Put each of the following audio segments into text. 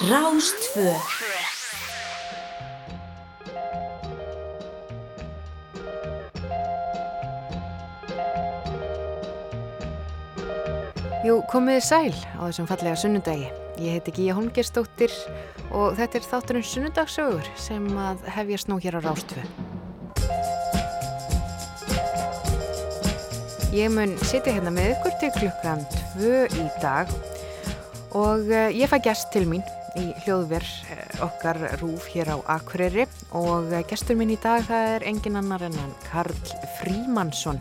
Rástfö Jú, komiði sæl á þessum fallega sunnudagi. Ég heiti Gíja Holmgerstóttir og þetta er þátturinn sunnudagsögur sem að hefjast nú hér á Rástfö. Ég mun sitja hérna með ykkur til klukkan tvö í dag og eh, ég fæ gæst til mín í hljóðver eh, okkar rúf hér á Akureyri og eh, gæstur minn í dag það er engin annar en hann Karl Frímansson.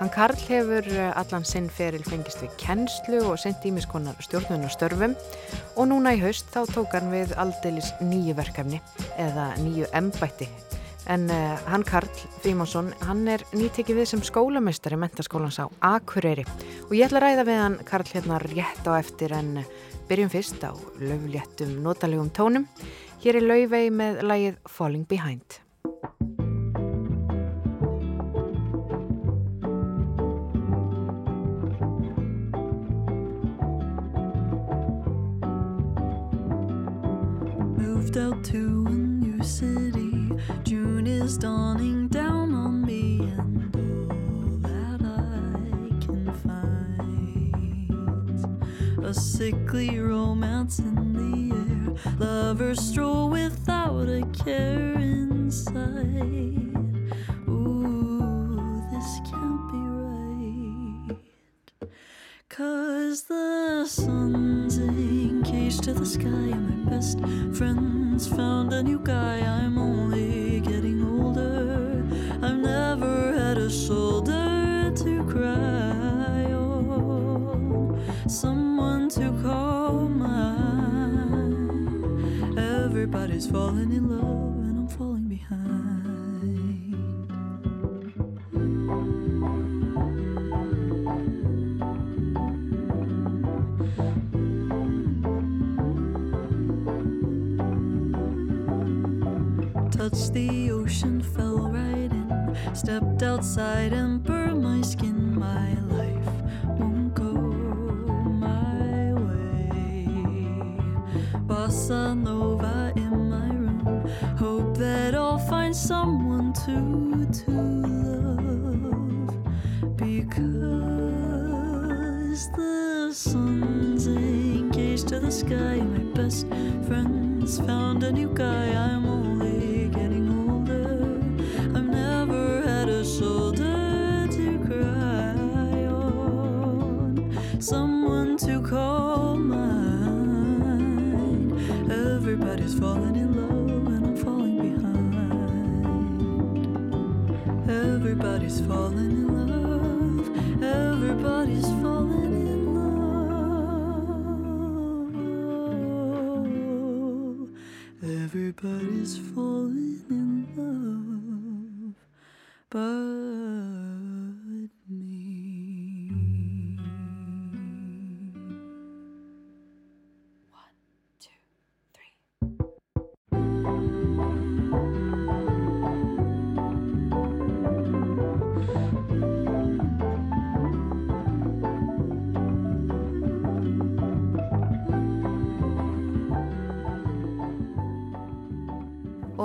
Hann Karl hefur allan sinn feril fengist við kennslu og sendt ímiskonar stjórnunarstörfum og núna í haust þá tók hann við aldeilis nýju verkefni eða nýju embætti. En uh, hann Karl Frímansson, hann er nýtekið við sem skólamestari mentaskólans á Akureyri og ég ætla að ræða við hann Karl hérna rétt á eftir en byrjum fyrst á löfléttum notalegum tónum. Hér er laufei með lægið Falling Behind. moved out to a new city. June is dawning a sickly romance in the air. Lovers stroll without a care inside. Ooh, this can't be right. Cause the sun's engaged to the sky and my best friend's found a new guy. I'm only getting older. I've never had a shoulder Everybody's falling in love and I'm falling behind. touched the ocean, fell right in. Stepped outside and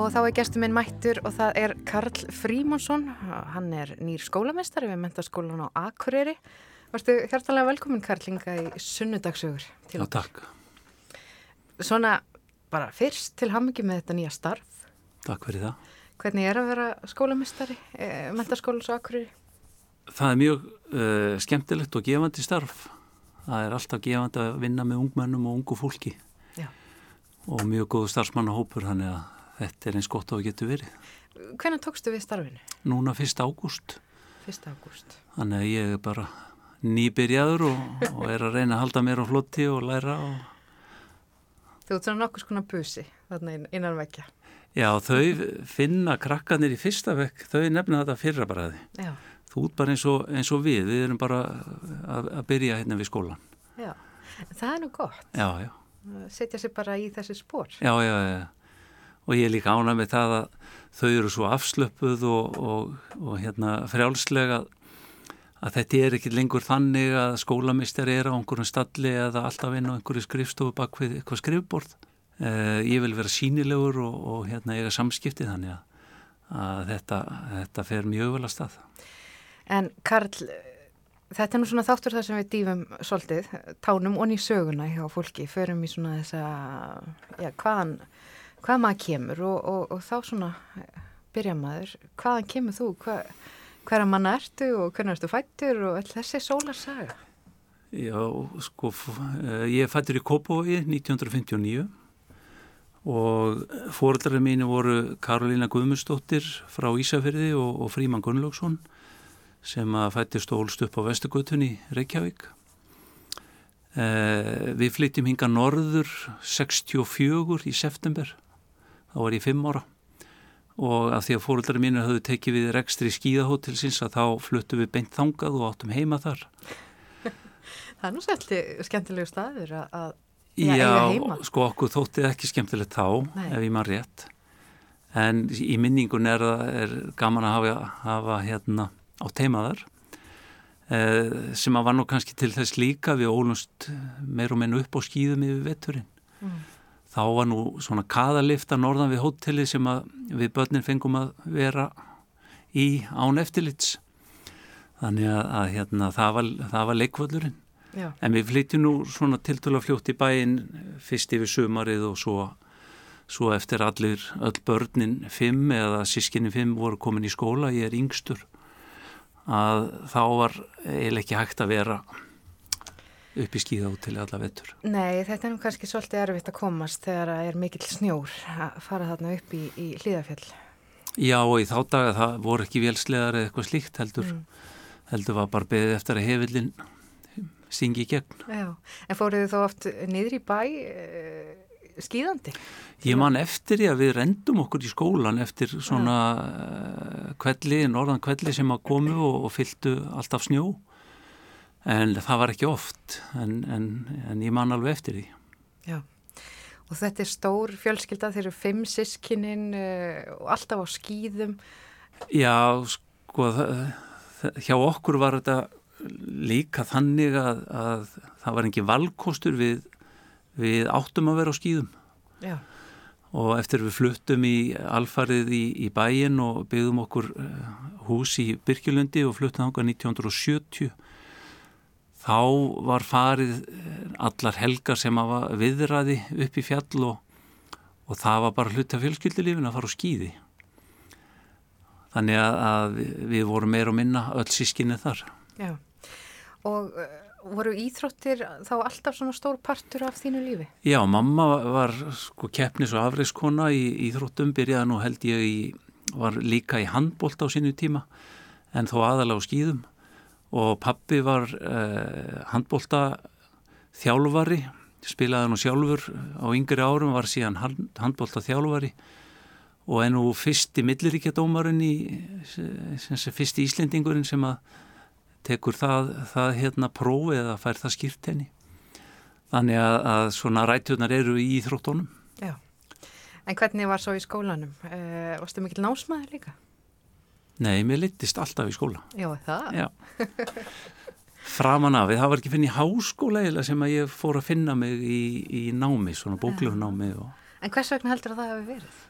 Og þá er gestur minn mættur og það er Karl Frímansson, hann er nýr skólamestari við mentaskólan á Akureyri. Varstu hjartalega velkomin Karl hinga í sunnudagsögur til Já, takk. Svona bara fyrst til hammingi með þetta nýja starf. Takk fyrir það. Hvernig er að vera skólamestari, e, mentaskólans á Akureyri? Það er mjög uh, skemmtilegt og gefandi starf. Það er alltaf gefandi að vinna með ungmennum og ungu fólki. Já. Og mjög góðu starfsmannahópur, þannig að þetta er eins gott á að getur verið. Hvernig tókstu við starfinu? Núna 1. ágúst. 1. ágúst. Þannig að ég er bara nýbyrjaður og, og er að reyna að halda mér á flotti og læra. Og... Þú ert svona nokkur skona busi þarna inn- innan vekja. Já, þau finna krakkanir í fyrsta vekk, þau nefna þetta fyrra baraði. Já, Þú út bara eins og, eins og við, við erum bara að, að byrja hérna við skólan. já. Það er nú gott. Já, já. Setja sig bara í þessi spór. Já, já, já. Og ég er líka ánað með það að þau eru svo afslöpuð og, og, og hérna frjálslega að þetta er ekki lengur þannig að skólamistari er á einhverjum stalli eða alltaf inn á einhverju skrifstofu bak við eitthvað skrifborð. uh, ég vil vera sínilegur og, og hérna eiga samskipti þannig að, að þetta, þetta fer mjög vel að stað. En Karl, þetta er nú svona þáttur þar sem við dýfum svolítið, tánum og ný söguna hjá fólki, förum í svona þessa, já, hvaðan, hvað maður kemur og, og, og þá svona byrja maður, hvaðan kemur þú, hvað, hverja manna ertu og hvernig ertu fættur og all þessi sólarsaga? Já, sko, ég fættur í Kópavogi 1959 og fóröldarinn mínu voru Karolina Guðmustóttir frá Ísafyrði og, og Fríman Gunnlaugsson sem að fættist og holst upp á Vestugötunni Reykjavík. Eh, við flytjum hinga norður 64 í september, þá var ég 5 ára og af því að fóröldarinn mínu höfðu tekið við rekstri skíðahótelsins að þá fluttum við beint þangað og áttum heima þar. Það er nú svolítið skemmtilegu staður að Já, Já sko okkur þóttið ekki skemmtilegt þá Nei. ef ég maður rétt en í minningun er, er gaman að hafa, hafa hérna á teimaðar eh, sem að var nú kannski til þess líka við ólumst meir og menn upp á skýðum yfir vetturinn mm. Þá var nú svona kaðalifta norðan við hóteli sem við börnin fengum að vera í án eftirlits. Þannig að, að hérna, það var, var leikvöldurinn Já. En við flytjum nú svona tiltöla fljótt í bæinn fyrst yfir sömarið og svo, svo eftir allir öll börnin fimm eða sískinni fimm voru komin í skóla, ég er yngstur, að þá var eiginlega ekki hægt að vera upp í skíða út til alla vettur. Nei, þetta er nú kannski svolítið erfitt að komast þegar það er mikill snjór að fara þarna upp í, í hlýðafjall. Já, og í þá daga það voru ekki velslegar eða eitthvað slíkt heldur, mm. heldur var bara beðið eftir að hefillin syngi í gegn. Já, en fóruðu þó oft niður í bæ uh, skýðandi? Ég man eftir því að við rendum okkur í skólan eftir svona uh, kvelli, norðan kvelli sem að komu og, og fylgdu alltaf snjó en það var ekki oft en, en, en ég man alveg eftir því. Já, og þetta er stór fjölskylda, þeir eru fimm sískininn uh, og alltaf á skýðum. Já, sko, hjá okkur var þetta líka þannig að, að það var engin valkostur við, við áttum að vera á skýðum Já. og eftir við fluttum í alfarið í, í bæin og byggðum okkur eh, hús í Birkilundi og fluttum þánga 1970 þá var farið eh, allar helgar sem að viðraði upp í fjall og, og það var bara hluti af fjölskyldilífin að fara á skýði þannig að, við vorum meir og minna öll sískinni þar. Já, og uh, voru íþróttir þá alltaf svona stór partur af þínu lífi? Já, mamma var sko keppnis og afriskona í íþróttum, byrjaði nú held ég í, var líka í handbólt á sínu tíma en þó aðalega á skýðum og pappi var uh, handbólta þjálfari, spilaði nú sjálfur á yngri árum, var síðan handbólta þjálfari og ennú fyrsti milliríkjadómarinn í, sem sé fyrsti íslendingurinn sem að tekur það, það hérna prófið eða fær það skýrt henni. Þannig að, að svona rættunar eru í Íþróttunum. Já, en hvernig var svo í skólanum? Uh, varstu mikil násmaður líka? Nei, mér litist alltaf í skóla. Já, það? Já. Framan af, það var ekki finn í háskóla eða sem að ég fór að finna mig í, í námi, svona bóklöfnámi. Og... En hvers vegna heldur að það hefur verið?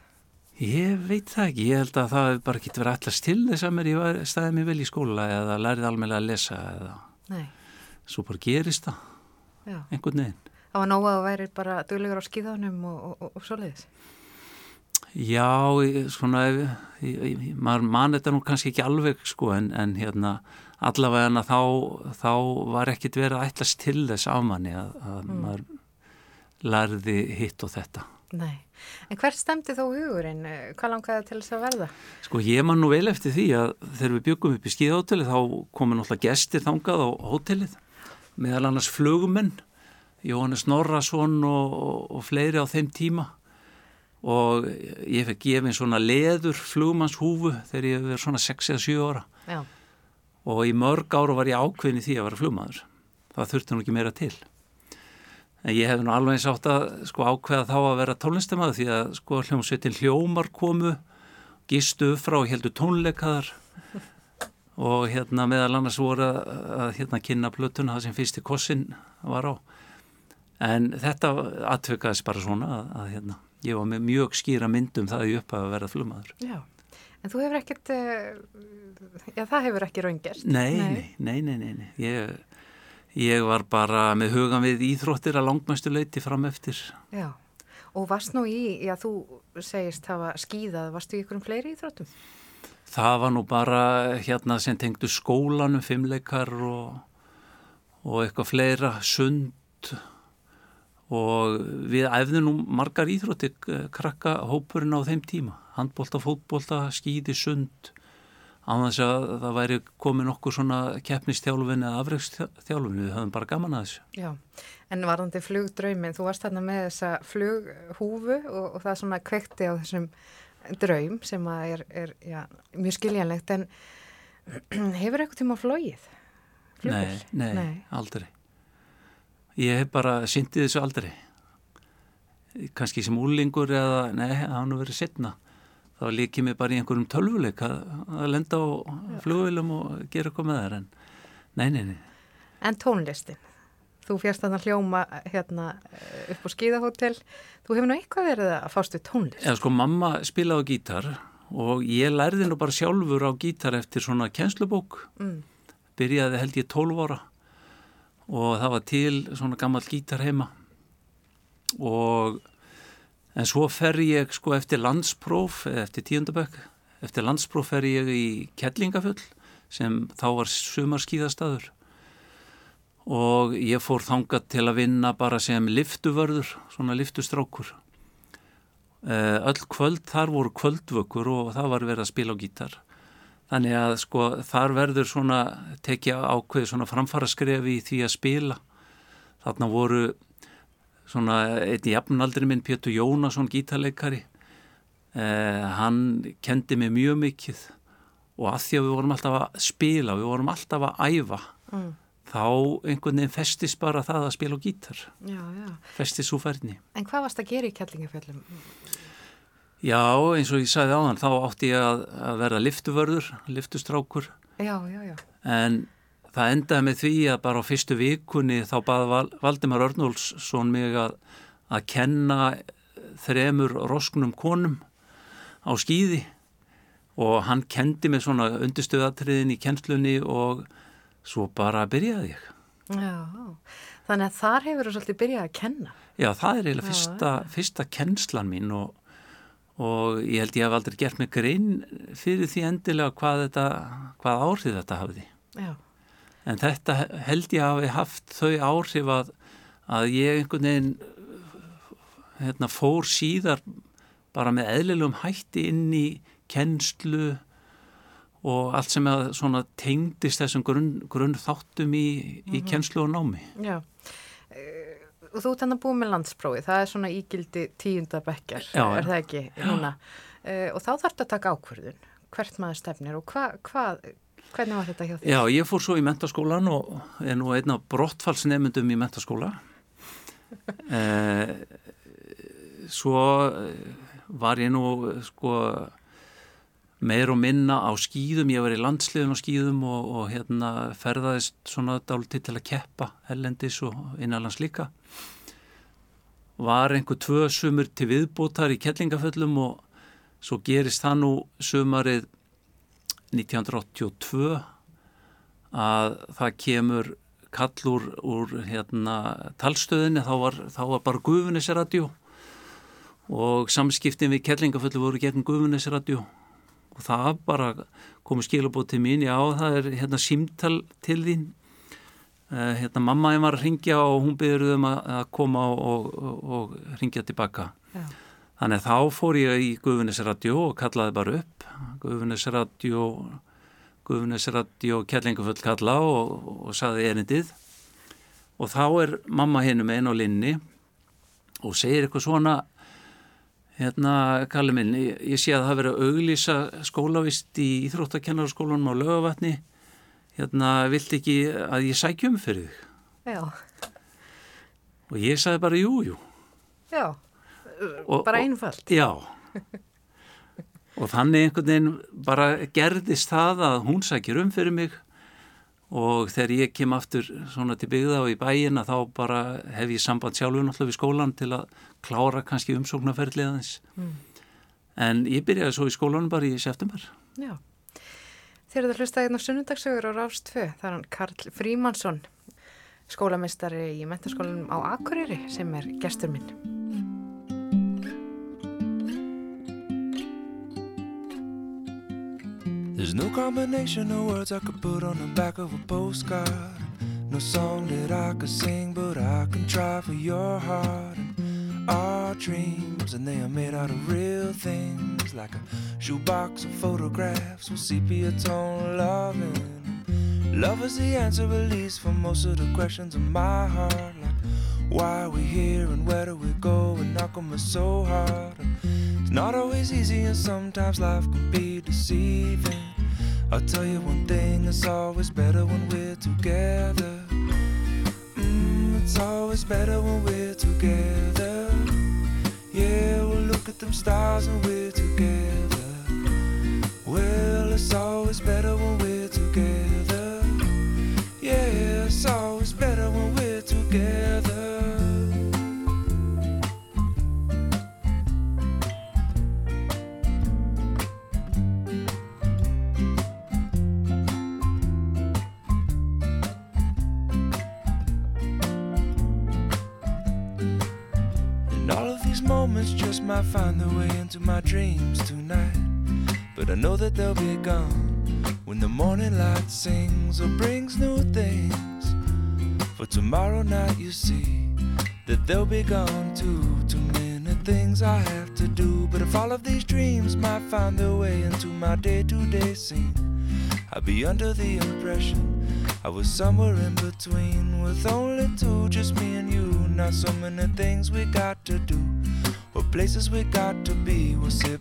Ég veit það ekki, ég held að það hefur bara getið verið allast til þess að mér ég staðið mér vel í skóla eða lærið almeinlega að lesa eða Nei. svo bara gerist það Já. einhvern veginn. Það var nóga að væri bara döglegur á skíðanum og, og, og, og svoleiðis? Já, svona, maður mann þetta nú kannski ekki alveg sko en, en hérna allavega þá, þá var ekkit verið að ætlast til þess afmanni að, að mm. maður lærði hitt og þetta. Nei. En hver stemdi þó hugurinn? Hvað langaði til þess að verða? Sko ég man nú vel eftir því að þegar við byggum upp í skíðahótelið þá komu náttúrulega gestir þangað á hótelið meðal annars flugumenn Jóhannes Norrason og, og, og fleiri á þeim tíma og ég fekk gefið svona leður flugumannshúfu þegar ég verið svona 6-7 ára. Já. og í mörg ára var ég ákveðin í því að vera flugmaður. Það þurfti nú ekki meira til. En ég hef nú alveg sátt að sko ákveða þá að vera tónlistamæðu því að sko hljómsveitin hljómar komu, gistu frá heldur tónleikaðar. Og hérna meðal annars voru að hérna kynna plötuna það sem fyrsti kossin var á. En þetta atvökaðis bara svona að, að hérna, ég var með mjög skýra myndum það í upp að vera flugmaður. Já, en þú hefur ekkert, já það hefur ekki raungert. Nei, nei, nei, nei, nei, nei. Ég, ég var bara með hugan við íþróttir að langmæstu leiti fram eftir. Já, og varst nú í, já þú segist hafa skýðað, varstu í ykkurum fleiri íþróttum? Það var nú bara hérna sem tengdu skólanum, fimmleikar og, og eitthvað fleira, sund og við æfðum nú margar íþrótti krakka hópurinn á þeim tíma. Handbólta, fótbólta, skýði, sund, á þess að það væri komin okkur svona keppnistjálfin eða afrækstjálfin, við höfum bara gaman að þessu. Já, en varðandi flugdraumin, þú varst þarna með þessa flughúfu og, og það svona kvekti á þessum draum sem er, er já, mjög skiljanlegt en hefur eitthvað tíma flóið? Nei, nei, nei, aldrei. Ég hef bara syndið þessu aldrei. Kanski sem úlingur eða, nei, það hann hefur verið setna. Þá líkið mér bara í einhverjum tölvuleik að, að lenda á flugvilum og gera eitthvað með þær en nei, nei, nei. En tónlistin? Þú fjast að hljóma hérna upp á skíðahótel. Þú hefur nú eitthvað verið að fást við tónlist? Já, sko, mamma spilaði á gítar og ég lærði nú bara sjálfur á gítar eftir svona kjenslubók. Mm. Byrjaði held ég 12 ára og það var til svona gammal gítar heima og en svo fer ég sko eftir landspróf, eftir tíundabökk, eftir landspróf fer ég í Kellingafull sem þá var sumarskíðastadur og ég fór þangað til að vinna bara sem liftuvörður, svona liftustrákur. Eh, öll kvöld þar voru kvöldvökkur og það var verið að spila á gítar. Þannig að sko þar verður svona tekja ákveð svona framfara skrefi í því að spila. Þarna voru svona einn jafnaldri minn Pétur Jónasson gítarleikari. Eh, hann kendi mig mjög mikið og að því að við vorum alltaf að spila, við vorum alltaf að æfa. Mm þá einhvern veginn festist bara það að spila á gítar já, já. festist svo færni En hvað varst að gera í Kjellingafjöllum? Já, eins og ég sagði á hann þá átti ég að, að verða liftuvörður liftustrákur já, en það endaði með því að bara á fyrstu vikunni þá baði Valdimar Örnólfsson mig að, að kenna þremur rosknum konum á skýði og hann kendi mig svona undirstöðatriðin í kennslunni og svo bara byrjaði ég. Já, þannig að þar hefur þú svolítið byrjað að kenna. Já, það er eiginlega fyrsta, fyrsta kennslan mín og, og ég held ég hef aldrei gert mig grein fyrir því endilega hvað, þetta, hvað áhrif þetta hafði. Já. En þetta held ég hafi haft þau áhrif að, að ég einhvern veginn hérna, fór síðar bara með eðlilegum hætti inn í kennslu og allt sem tengdist þessum grunn, grunn þáttum í, í mm -hmm. kennslu og námi. Já, og þú að búið með landsprófi, það er svona ígildi tíundabekkjar, er það ekki núna? Uh, og þá þarf þetta að taka ákverðun, hvert maður stefnir og hva, hva, hvernig var þetta hjá því? Já, ég fór svo í mentaskólan og er nú einna brottfallsnefndum í mentaskóla. uh, svo var ég nú sko meir og minna á skýðum, ég var í landsliðum á skýðum og, og hérna ferðaðist svona dálítið til að keppa hellendis og innanlands líka var einhver tvö sumur til viðbútar í Kettlingaföllum og svo gerist það nú sumarið 1982 að það kemur kallur úr hérna talstöðinni, þá var, þá var bara gufunisradio og samskiptin við Kettlingaföllu voru gegn gufunisradio og það bara komið skilabót til mín, já það er hérna símtal til þín hérna mamma ég var að ringja og hún byrður um að, koma og, og, og ringja tilbaka já. þannig að þá fór ég í Guðunisradio og kallaði bara upp Guðunisradio Guðunisradio Kjellingaföll kalla og, og saði erindið og þá er mamma hennum einn á linni og segir eitthvað svona Hérna, Kalli minn, ég, ég sé að það verið að auglýsa skólavist í Íþróttakennarskólanum á lögavatni. Hérna, vilt ekki að ég sækjum fyrir þig? Já. Og ég sagði bara jú, jú. Já, og, bara einfalt. Já. og þannig einhvern veginn bara gerðist það að hún sækjur um fyrir mig og þegar ég kem aftur svona til byggða og í bæin að þá bara hef ég samband sjálfur náttúrulega við skólan til að klára kannski umsóknarferðliðans mm. en ég byrjaði svo í skólanum bara í september Já, þeir eru það hlustaðið hérna á sunnundagsögur á Rástfö það er hann Karl Frímansson skólamestari í mentaskólanum á Akureyri sem er gestur minn There's no combination of words I could put on the back of a postcard. No song that I could sing, but I can try for your heart. And our dreams, and they are made out of real things, like a shoebox of photographs with sepia tone loving. Love is the answer, at least, for most of the questions in my heart. Like, why are we here and where do we go? And knock on me so hard. It's not always easy, and sometimes life can be deceiving. I'll tell you one thing, it's always better when we're together. Mm, it's always better when we're together. Yeah, we'll look at them stars and we're together. Day to day scene, I'd be under the impression I was somewhere in between with only two, just me and you. Not so many things we got to do, or places we got to be. We'll sit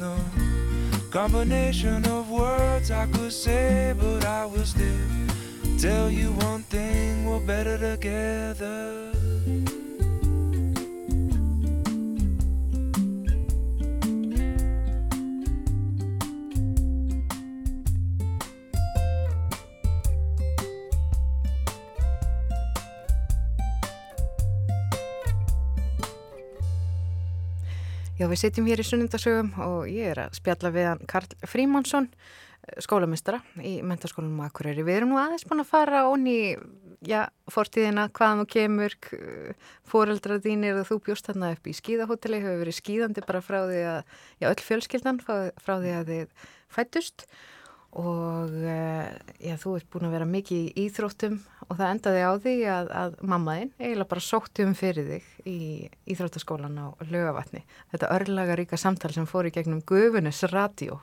no combination of words I could say, but I will still tell you one thing, we're better together. Já, við sitjum hér í sunnundasögum og ég er að spjalla við hann Karl Frímansson, skólamistara í mentarskólanum Akureyri. Við erum nú aðeins búin að fara onni já, fortíðina, hvaðan þú kemur, fóreldrað þínir og þú bjóst þarna upp í skíðahóteli, hefur verið skíðandi bara frá því að, já, öll fjölskyldan frá því að þið fættust og eh, já, þú ert búin að vera mikið í íþróttum og það endaði á því að, að mammaðinn eiginlega bara sótti um fyrir þig í Íþróttaskólan á lögavatni. Þetta örlaga ríka samtal sem fór í gegnum Gufunes radio.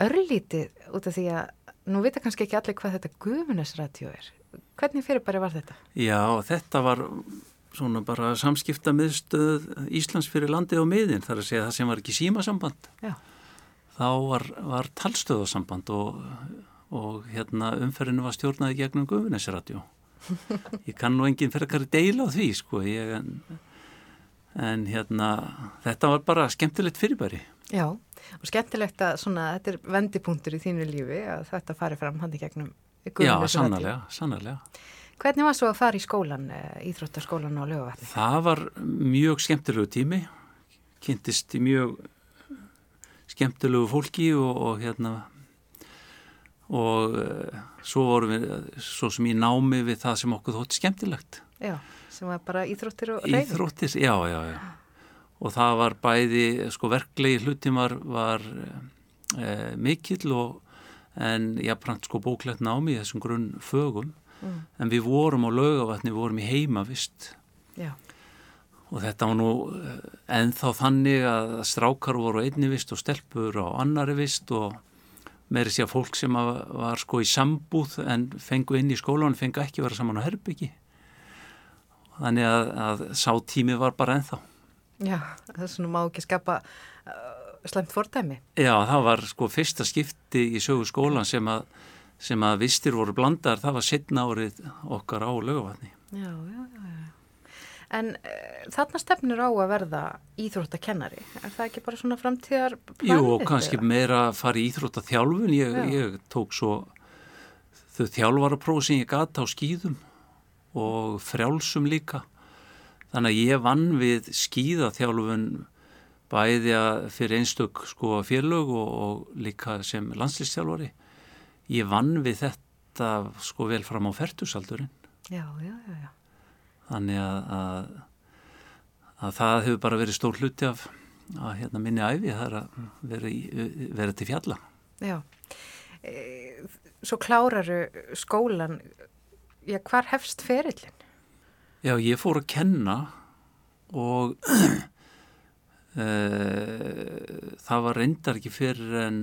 Örlítið út af því að nú vita kannski ekki allir hvað þetta Gufunes radio er. Hvernig fyrir bara var þetta? Já, þetta var svona bara samskipta miðstöð Íslands fyrir landið og miðin þar að segja það sem var ekki símasamband. Já þá var, var talstöðasamband og, og hérna, umferðinu var stjórnaði gegnum Guðvinesradio. Ég kann nú enginn fyrir að deila á því sko, ég, en, en hérna, þetta var bara skemmtilegt fyrirbæri. Já, og skemmtilegt að svona, þetta er vendipunktur í þínu lífi að þetta fari fram hann í gegnum Guðvinesradio. Já, sannarlega, sannarlega. Hvernig var svo að fara í skólan, eh, Íþróttarskólan á lögavatni? Það var mjög skemmtilegu tími, kynntist í mjög skemmtilegu fólki og, og hérna og uh, svo vorum við svo sem í námi við það sem okkur þótti skemmtilegt. Já, sem var bara íþróttir og reyning Íþróttir, já, já, já. Og það var bæði, sko verklegi hlutimar var e, mikill og en jáfnframt sko bóklegt námi í þessum grunn fögum mm. en við vorum á lögavatni, við vorum í heimavist Já og þetta var nú ennþá þannig að strákar voru einni vist og stelpur á annari vist og meiri sé að fólk sem var sko í sambúð en fengu inn í skólan fengu ekki vera saman á herbyggi þannig að, að sá tími var bara ennþá. Já, þess vegna má ekki skapa uh, slemt fordæmi. Já, það var sko fyrsta skipti í sögu skólan sem að, sem að vistir voru blandar, það var setna árið okkar á lögavatni Já, já, já, já En uh, þarna stefnir á að verða íþróttakennari, er það ekki bara svona framtíðar? Jú, og kannski meira að fara í íþróttathjálfun, ég, ég tók svo þau þjálfarapróf sem ég gata á skýðum og frjálsum líka. Þannig að ég vann við skýðathjálfun bæði að fyrir einstök sko félög og, og líka sem landslýstjálfari. Ég vann við þetta sko vel fram á fertusaldurinn. Já, já, já, já þannig að, að, að það hefur bara verið stór hluti af að hérna, minni æfi það er að vera, vera til fjalla Já e, Svo kláraru skólan já, hvar hefst ferillin? Já, ég fór að kenna og e, það var reyndar ekki fyrir en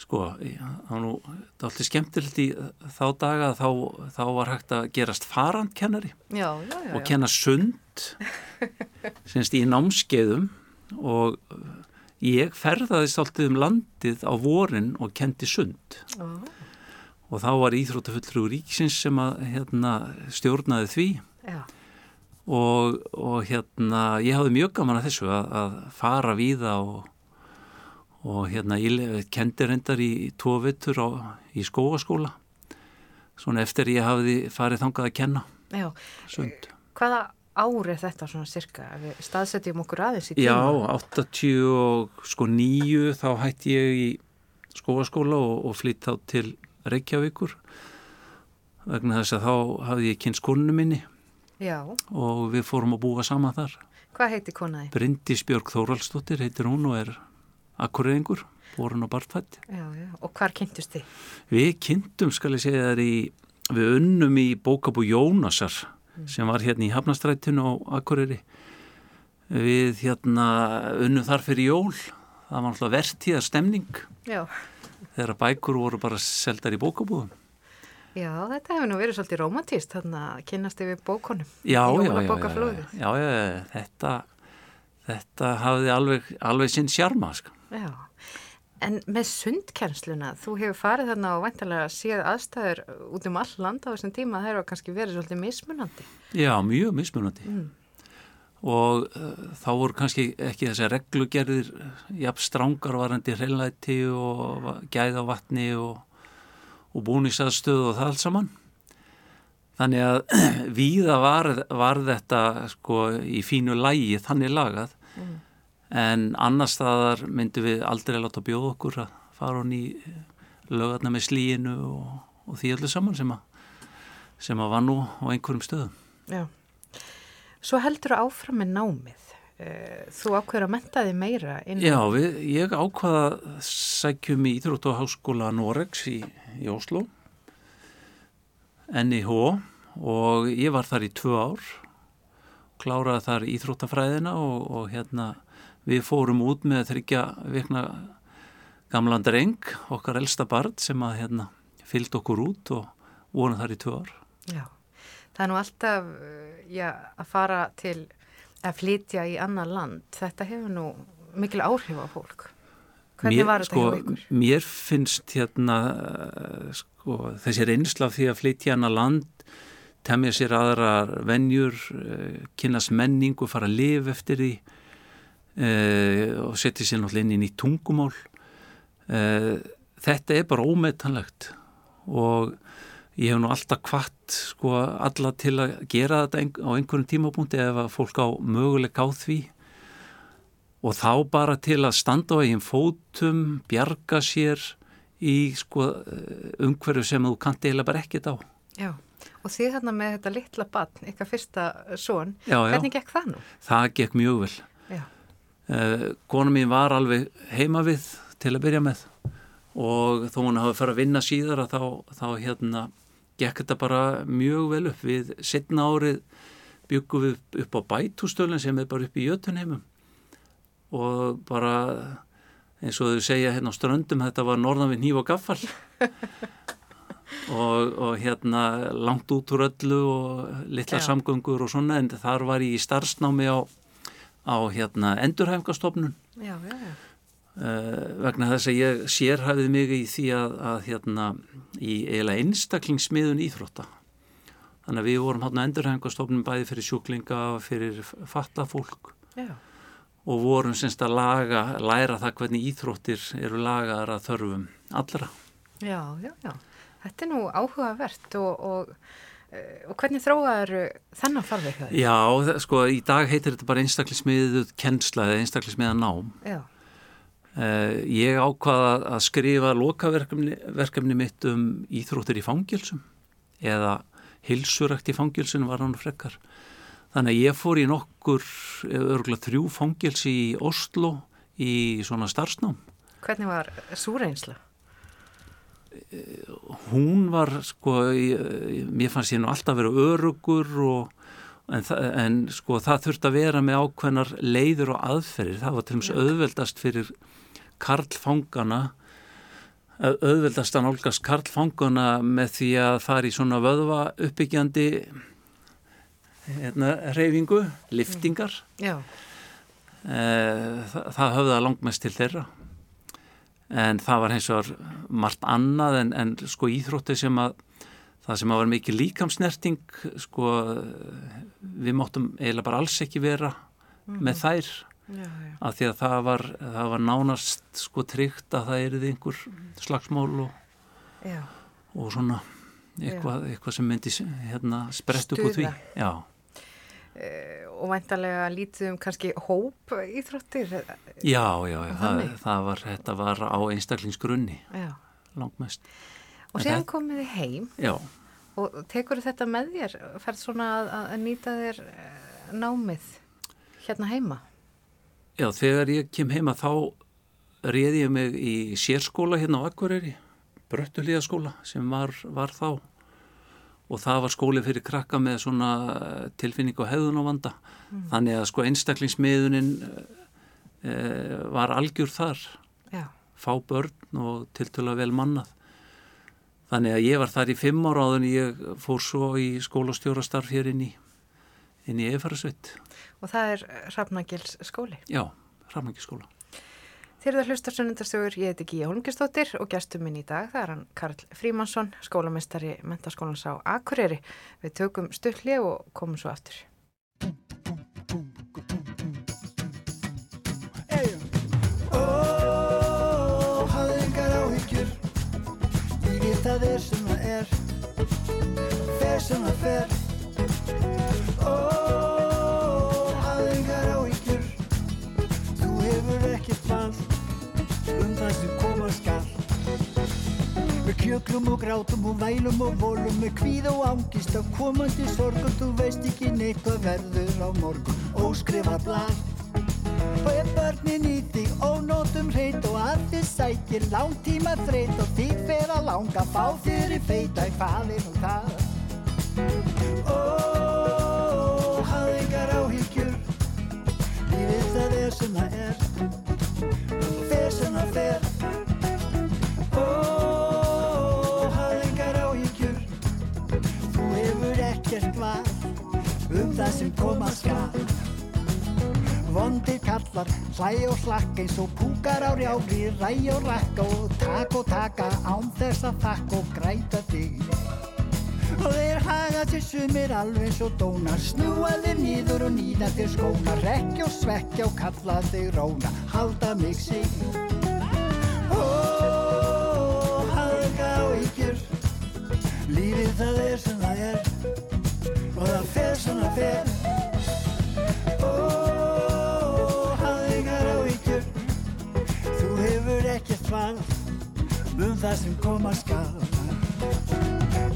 sko, það var nú alltaf skemmtilegt í þá daga þá, þá var hægt að gerast farandkennari já, já, já, og kenna sund semst í námskeiðum og ég ferðaðist alltaf um landið á vorin og kendi sund. Oh. og þá var Íþróttafullur ríksins sem að hérna, stjórnaði því. Og, og hérna ég hafði mjög gaman að þessu að, að fara víða og og hérna ég kendi reyndar í tvo vittur í skóaskóla svona eftir ég hafði farið þangað að kenna Já, Sund. hvaða ár er þetta svona cirka? Við staðsetjum okkur aðeins í tíma Já, 89 þá hætti ég í skóaskóla og, og flytt þá til Reykjavíkur vegna þess að þá hafði ég kynst konu minni Já. og við fórum að búa saman þar Hvað heiti konaði? Bryndis Björg Þóraldsdóttir heitir hún og er akkureyðingur, borun og bartfætt. Já, já, og hvar kynntust þið? Við kynntum, skal ég segja þar í, við unnum í bókabú Jónasar mm. sem var hérna í Hafnastrættinu á Akureyri. Við hérna unnum þar fyrir jól, það var alltaf vertíðar stemning. Já. Þegar bækur voru bara seldar í bókabúðum. Já, þetta hefur nú verið svolítið romantíst, þannig að kynast yfir bókonum. Já, já, já, já, já, já, þetta, þetta hafði alveg, alveg sinn sjarma, sko. Já, en með sundkernsluna, þú hefur farið þarna og vantilega séð aðstæður út um all land á þessum tíma, það hefur kannski verið svolítið mismunandi. Já, mjög mismunandi. Mm. Og uh, þá voru kannski ekki þessi reglugerðir, jafn strángar varandi hreinlæti og gæða vatni og, og búnisaðstöð og það allt saman. Þannig að víða var, var þetta sko í fínu lægi þannig lagað mm en annar staðar myndum við aldrei láta bjóða okkur að fara hún í lögarna með slíinu og, og því öllu saman sem að, sem að var nú á einhverjum stöðum. Já. Svo heldur þú áfram með námið. Eh, þú ákveður að menta þig meira innan... Já, við, ég ákvaða sækjum í Íþrótt og Háskóla Norex í, í Oslo NIH og ég var þar í tvö ár kláraði þar Íþróttafræðina og, og hérna við fórum út með þryggja vikna gamlan dreng, okkar elsta barn sem að hérna, fylgd okkur út og vorum þar í tvö ár. Já, það er nú alltaf já, að fara til að flytja í annar land. Þetta hefur nú mikil áhrif á fólk. Hvernig mér, var þetta sko, hjá ykkur? Mér finnst hérna sko, þessi reynsla því að flytja annar land temja sér aðrar vennjur, eh, kynast menningu, fara að lifa eftir því og setja sér náttúrulega inn í nýtt tungumál uh, þetta er bara ómetanlegt og ég hef nú alltaf kvart sko alla til að gera þetta á einhverjum tímapunkti ef að fólk á möguleik á því og þá bara til að standa á eigin fótum, bjarga sér í sko umhverju sem þú kanti eiginlega bara ekkit á. Já, og því þarna með þetta litla batn, ykkar fyrsta són, hvernig gekk það nú? Það gekk mjög vel. Uh, Kona mín var alveg heima við til að byrja með og þó hún hafi farið að vinna síðar að þá, þá hérna gekk þetta bara mjög vel upp. Við setna árið byggum við upp á bætústölinn sem er bara upp í jötunheimum og bara eins og þau segja hérna á ströndum þetta var norðan við nýf og gaffal og, og hérna langt út úr öllu og litla já. samgöngur og svona en þar var ég í starfsnámi á, á hérna endurhæfingastofnun já, já, já. Uh, vegna þess að ég sérhæfið mig í því að, að hérna í eiginlega einstaklingsmiðun íþrótta. Þannig að við vorum hérna endurhengastofnum bæði fyrir sjúklinga fyrir fattafólk Já. og vorum semst að laga læra það hvernig íþróttir eru lagaðar að þörfum allra. Já, já, já, þetta er nú áhugavert og, og, og hvernig þróaður þennan það? Já, sko í dag heitir þetta bara einstaklingsmiðuð kennsla eða einstaklingsmiða nám Já Uh, ég ákvaða að skrifa lokaverkefni mitt um íþróttir í fangilsum eða hilsurakt í fangilsum var hann frekkar þannig að ég fór í nokkur örgulega þrjú fangilsi í Oslo í svona starfsnám Hvernig var súreinsla? Hún var sko mér fannst ég nú alltaf að vera örugur og En, en sko það þurft að vera með ákveðnar leiður og aðferðir, það var til og meins auðveldast fyrir karlfangana auðveldast að nálgast karlfangana með því að fara í svona vöðva uppbyggjandi hérna, reyfingu, liftingar mm. það, það höfða langmest til þeirra en það var hins vegar margt annað en, en sko íþrótti sem að það sem að var mikið líkamsnerting sko við móttum eiginlega bara alls ekki vera mm -hmm. með þær. Já, já. að því að það var, það var nánast sko tryggt að það erið einhver slagsmál og, og svona eitthvað, eitthvað sem myndi hérna, sprett upp úr því. Já og væntalega lítið um kannski hóp íþróttir Já, já, já það, það var, þetta var á einstaklingsgrunni langt mest. Og séðan komið þið heim. Já. og tekur þetta með þér? Færð svona að, að nýta þér eh, námið hérna heima? Já, þegar ég kem heima þá réði ég mig í sérskóla hérna á Akureyri, Bröttulíðaskóla sem var, var þá og það var skóli fyrir krakka með svona tilfinning og hefðun á vanda. Mm. Þannig að sko einstaklingsmiðunin e, var algjör þar, Já. fá börn og tiltöla vel mannað. Þannig að ég var þar í fimm ára áðun ég fór svo í skólastjórastarf hér inn í, inn í Efarsveit og það er Rafnagils skóli. Já, Rafnagils skóla. Þeir eru það hlustar sunnundarstögur, ég heiti Gíja Holmgjörnsdóttir og gestur minn í dag, það er hann Karl Frímansson, skólamestari mentaskólans á Akureyri. Við tökum stulli og komum svo aftur. Ó, hafði yngar áhyggjur, ég veit að er sem það er, fer sem það fer. Ó, kjöklum og grátum og vælum og volum með kvíð og ángist af komandi sorgum þú veist ekki neitt hvað verður á morgun. Óskrifa blad og ef börnin í þig ónótum hreit og að þið sækir langtíma þreit og þig fer að langa fá þér í feita í hvaðir og það? Ó, hafði yngar áhyggjur. Lífið það er sem það er fer sem það fer. Ekkert var um það sem koma skal. Vondir kallar, hlæ og slakka eins og púkar á rjári, ræ og rakka og tak og taka án þess að þakka og græta þig Og þeir haga til sumir alveg svo dóna, snúa þér nýður og nýða þér skóna, rekja og svekja og kalla þig róna, halda mig sig. Ó, haga og ykkur, lífið það er sem það er og það fer sem það fer. Ó, hafði yngar á ykkur þú hefur ekkert val um það sem koma skala.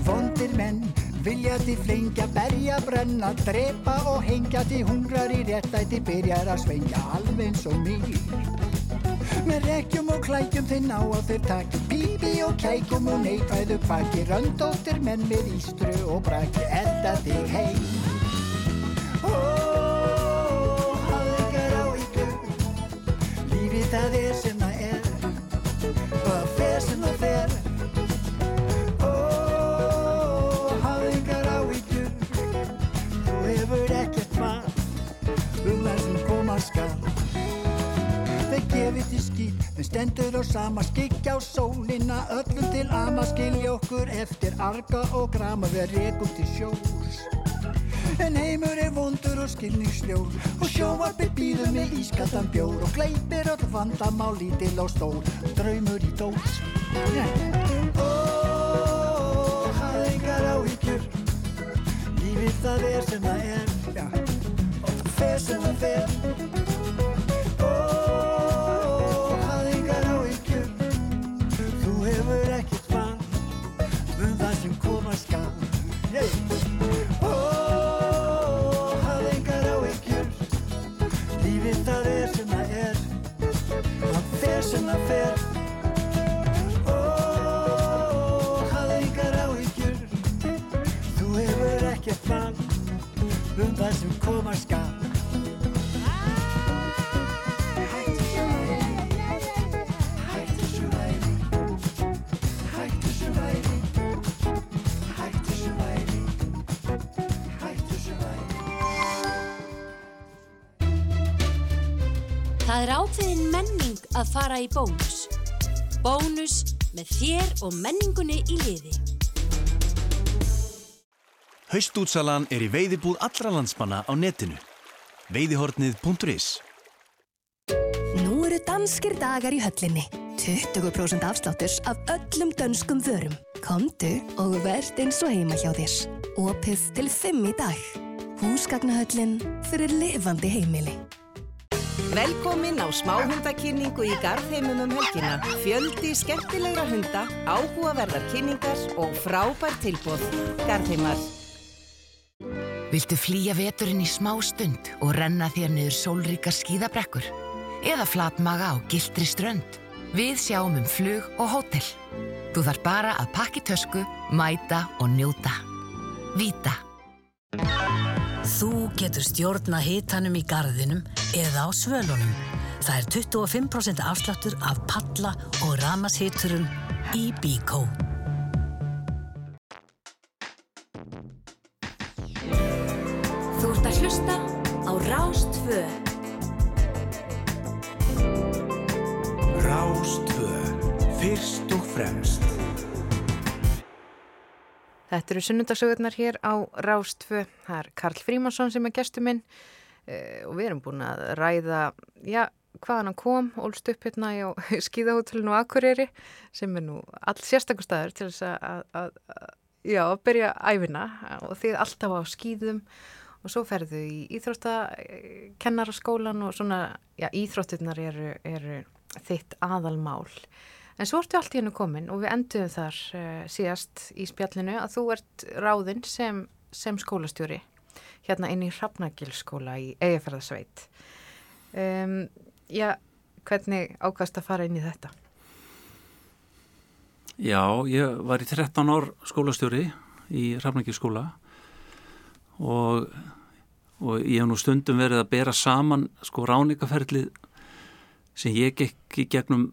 Vondir menn vilja því flengja, berja, brenna, drepa og hengja því hungrar í réttæti byrjar að svengja alveg eins og mér. Með rekjum og klækjum þeir ná á þeir taki bíbi og kækum og neikvæðu kvaki röndóttir menn með ístru og braki elda þig heim. Ó, hafðu ykkur á ykkur, lífið það er sem Þeir stendur á sama skikja á sólina Öllum til ama skilja okkur eftir arga og grama Við rekum til sjós. En heimur er vondur og skilningsljór Og sjóarpi býður með ískaldan bjór Og gleipir öll vandamál lítil og stór Draumur í dós. Ó, hafðu yngar áhyggjur Lífið það er sem það er. Fer sem það fer að fara í bónus. Bónus með þér og menningunni í liði. Haustútsalan er í veiðibúð allra landsmanna á netinu. Veiðihornið.is Nú eru danskir dagar í höllinni. 20% afslátturs af öllum dönskum vörum. Komdu og verð eins og heima hjá þér. Opið til 5 í dag. Húsgagnahöllin fyrir lifandi heimili. Velkomin á smáhundakynningu í Garðheimum um helgina. Fjöldi skemmtilegra hunda, áhugaverðar kynningar og frábær tilbúð. Garðheimar. Viltu flýja veturinn í smá stund og renna þér niður sólríkar skíðabrekkur? Eða flatmaga á gildri strönd? Við sjáum um flug og hótel. Þú þarf bara að pakki tösku, mæta og njóta. Víta. Þú getur stjórna hitanum í garðinum eða á svölunum. Það er 25% afsláttur af palla og ramashiturum í Bíkó. Þú ert að hlusta á Rástfö. Rástvö, fyrst og fremst. Þetta eru sunnundagsögurnar hér á Rástfö. Það er Karl Frímansson sem er gestur minn uh, og við erum búin að ræða, já, hvaðan hann kom, ólst upp hérna á skíðahótelinu Akureyri sem er nú all sérstakustæður til þess að, að, að, já, að byrja æfina og þið alltaf á skíðum og svo ferðu í íþróttakennaraskólan og svona, já, íþrótturnar eru, eru þitt aðalmál. En svo ertu allt í hennu komin og við enduðum þar uh, síðast í spjallinu að þú ert ráðinn sem, sem skólastjóri hérna inn í Hrafnagilskóla í Egefjörðarsveit. Um, já, hvernig ákast að fara inn í þetta? Já, ég var í 13 ár skólastjóri í Hrafnagilskóla og, og ég hef nú stundum verið að bera saman sko ráningaferlið sem ég gekk í gegnum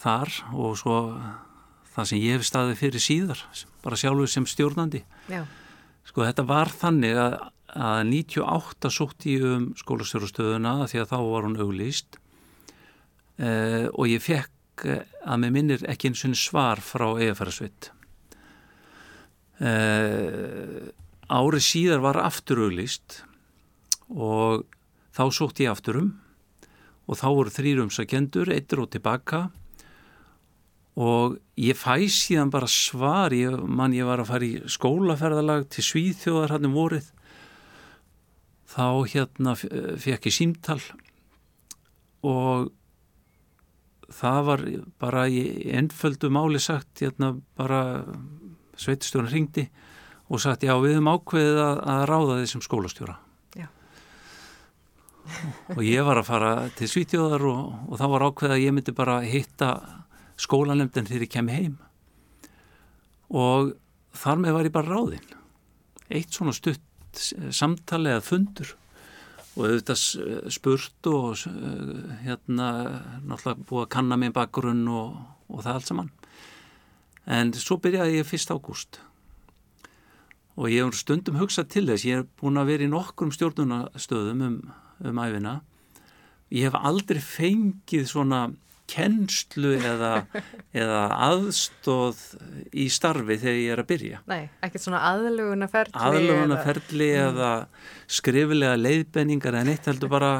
þar og svo það sem ég hef staðið fyrir síðar bara sjálfur sem stjórnandi Já. sko þetta var þannig að, að 98 sótt ég um skólastjórastöðuna því að þá var hún auglýst eh, og ég fekk eh, að með minnir ekki eins og svar frá eðafærasvitt eh, árið síðar var aftur auglýst og þá sótt ég afturum og þá voru þrýrumsakendur, eittir og tilbaka og ég fæ síðan bara svar, ég, mann ég var að fara í skólaferðalag til Svíþjóðar hann um vorið þá hérna fekk ég símtal og það var bara í ennföldu máli sagt hérna bara sveitistjóðan ringdi og sagt já við höfum ákveðið að, að ráða þessum skólastjóra. Og ég var að fara til Svítjóðar og, og þá var ákveðið að ég myndi bara hitta skólanemndin þegar ég kemi heim. Og þar með var ég bara ráðinn. Eitt svona stutt samtali eða fundur. Og auðvitað spurt og hérna náttúrulega búið að kanna mig bakgrunn og, og það allt saman. En svo byrjaði ég fyrst ágúst. Og ég hef stundum hugsað til þess ég hef búin að vera í nokkrum stjórnunastöðum um, um æfina ég hef aldrei fengið svona kennslu eða, eða aðstóð í starfi þegar ég er að byrja. Nei, ekkert svona aðlugunaferli. Aðlugunaferli eða, eða skrifilega leiðbenningar en eitt heldur bara,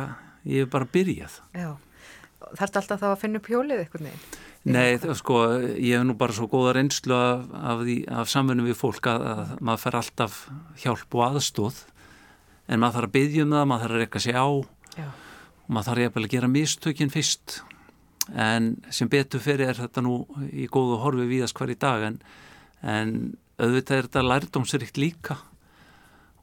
ég hef bara byrjað. Já, þarf alltaf þá að finna upp hjólið eitthvað nefn? Nei, það, sko, ég hef nú bara svo góða reynslu af, af, af samfunum við fólk að, að maður fer alltaf hjálp og aðstóð en maður þarf að byggja um það, maður þarf að rekka sig á. Já. og maður þarf að gera mistökinn fyrst. En sem betur fyrir er þetta nú í góðu horfi víðast hver í dag en, en auðvitað er þetta lærdomsrikt líka.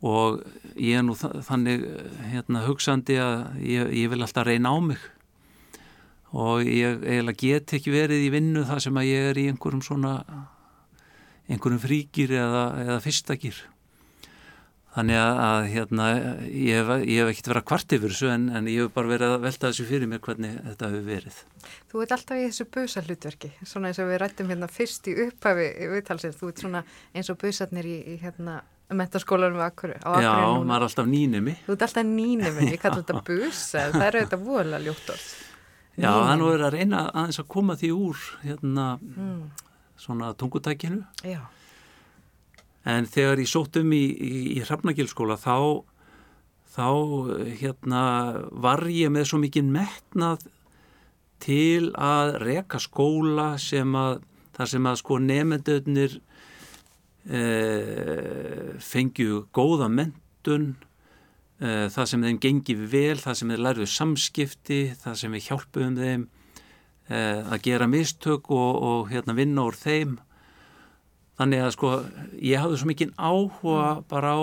Og ég er nú þannig hérna, hugsandi að ég, ég vil alltaf reyna á mig. Og ég eiginlega get ekki verið í vinnu þar sem að ég er í einhverjum svona einhverjum fríkir eða, eða fyrstakir Þannig að, að hérna, ég hef, hef ekkert verið að kvart yfir þessu en, en ég hef bara verið að velta þessu fyrir mér hvernig þetta hefur verið. Þú ert alltaf í þessu busa hlutverki, svona eins og við rættum hérna fyrst í upphafi viðtalsins, þú ert svona eins og busarnir í, í hérna metaskólanum á Akkur. Já, maður er alltaf nýnumi. Þú ert alltaf nýnumi, ég kallar þetta busa, það eru þetta vola ljótt orð. Já, hann verður að reyna aðeins að koma því úr hérna mm. svona tungutækinu. Já en þegar ég sótt um í, í, í Hrafnagilskóla þá, þá hérna, var ég með svo mikið metnað til að reka skóla sem að þar sem að sko nefndöðnir e, fengju góða mentun e, það sem þeim gengi vel, það sem þeir lærðu samskipti, það sem við hjálpuðum þeim e, að gera mistök og, og hérna, vinna úr þeim þannig að sko ég hafði svo mikið áhuga mm. bara á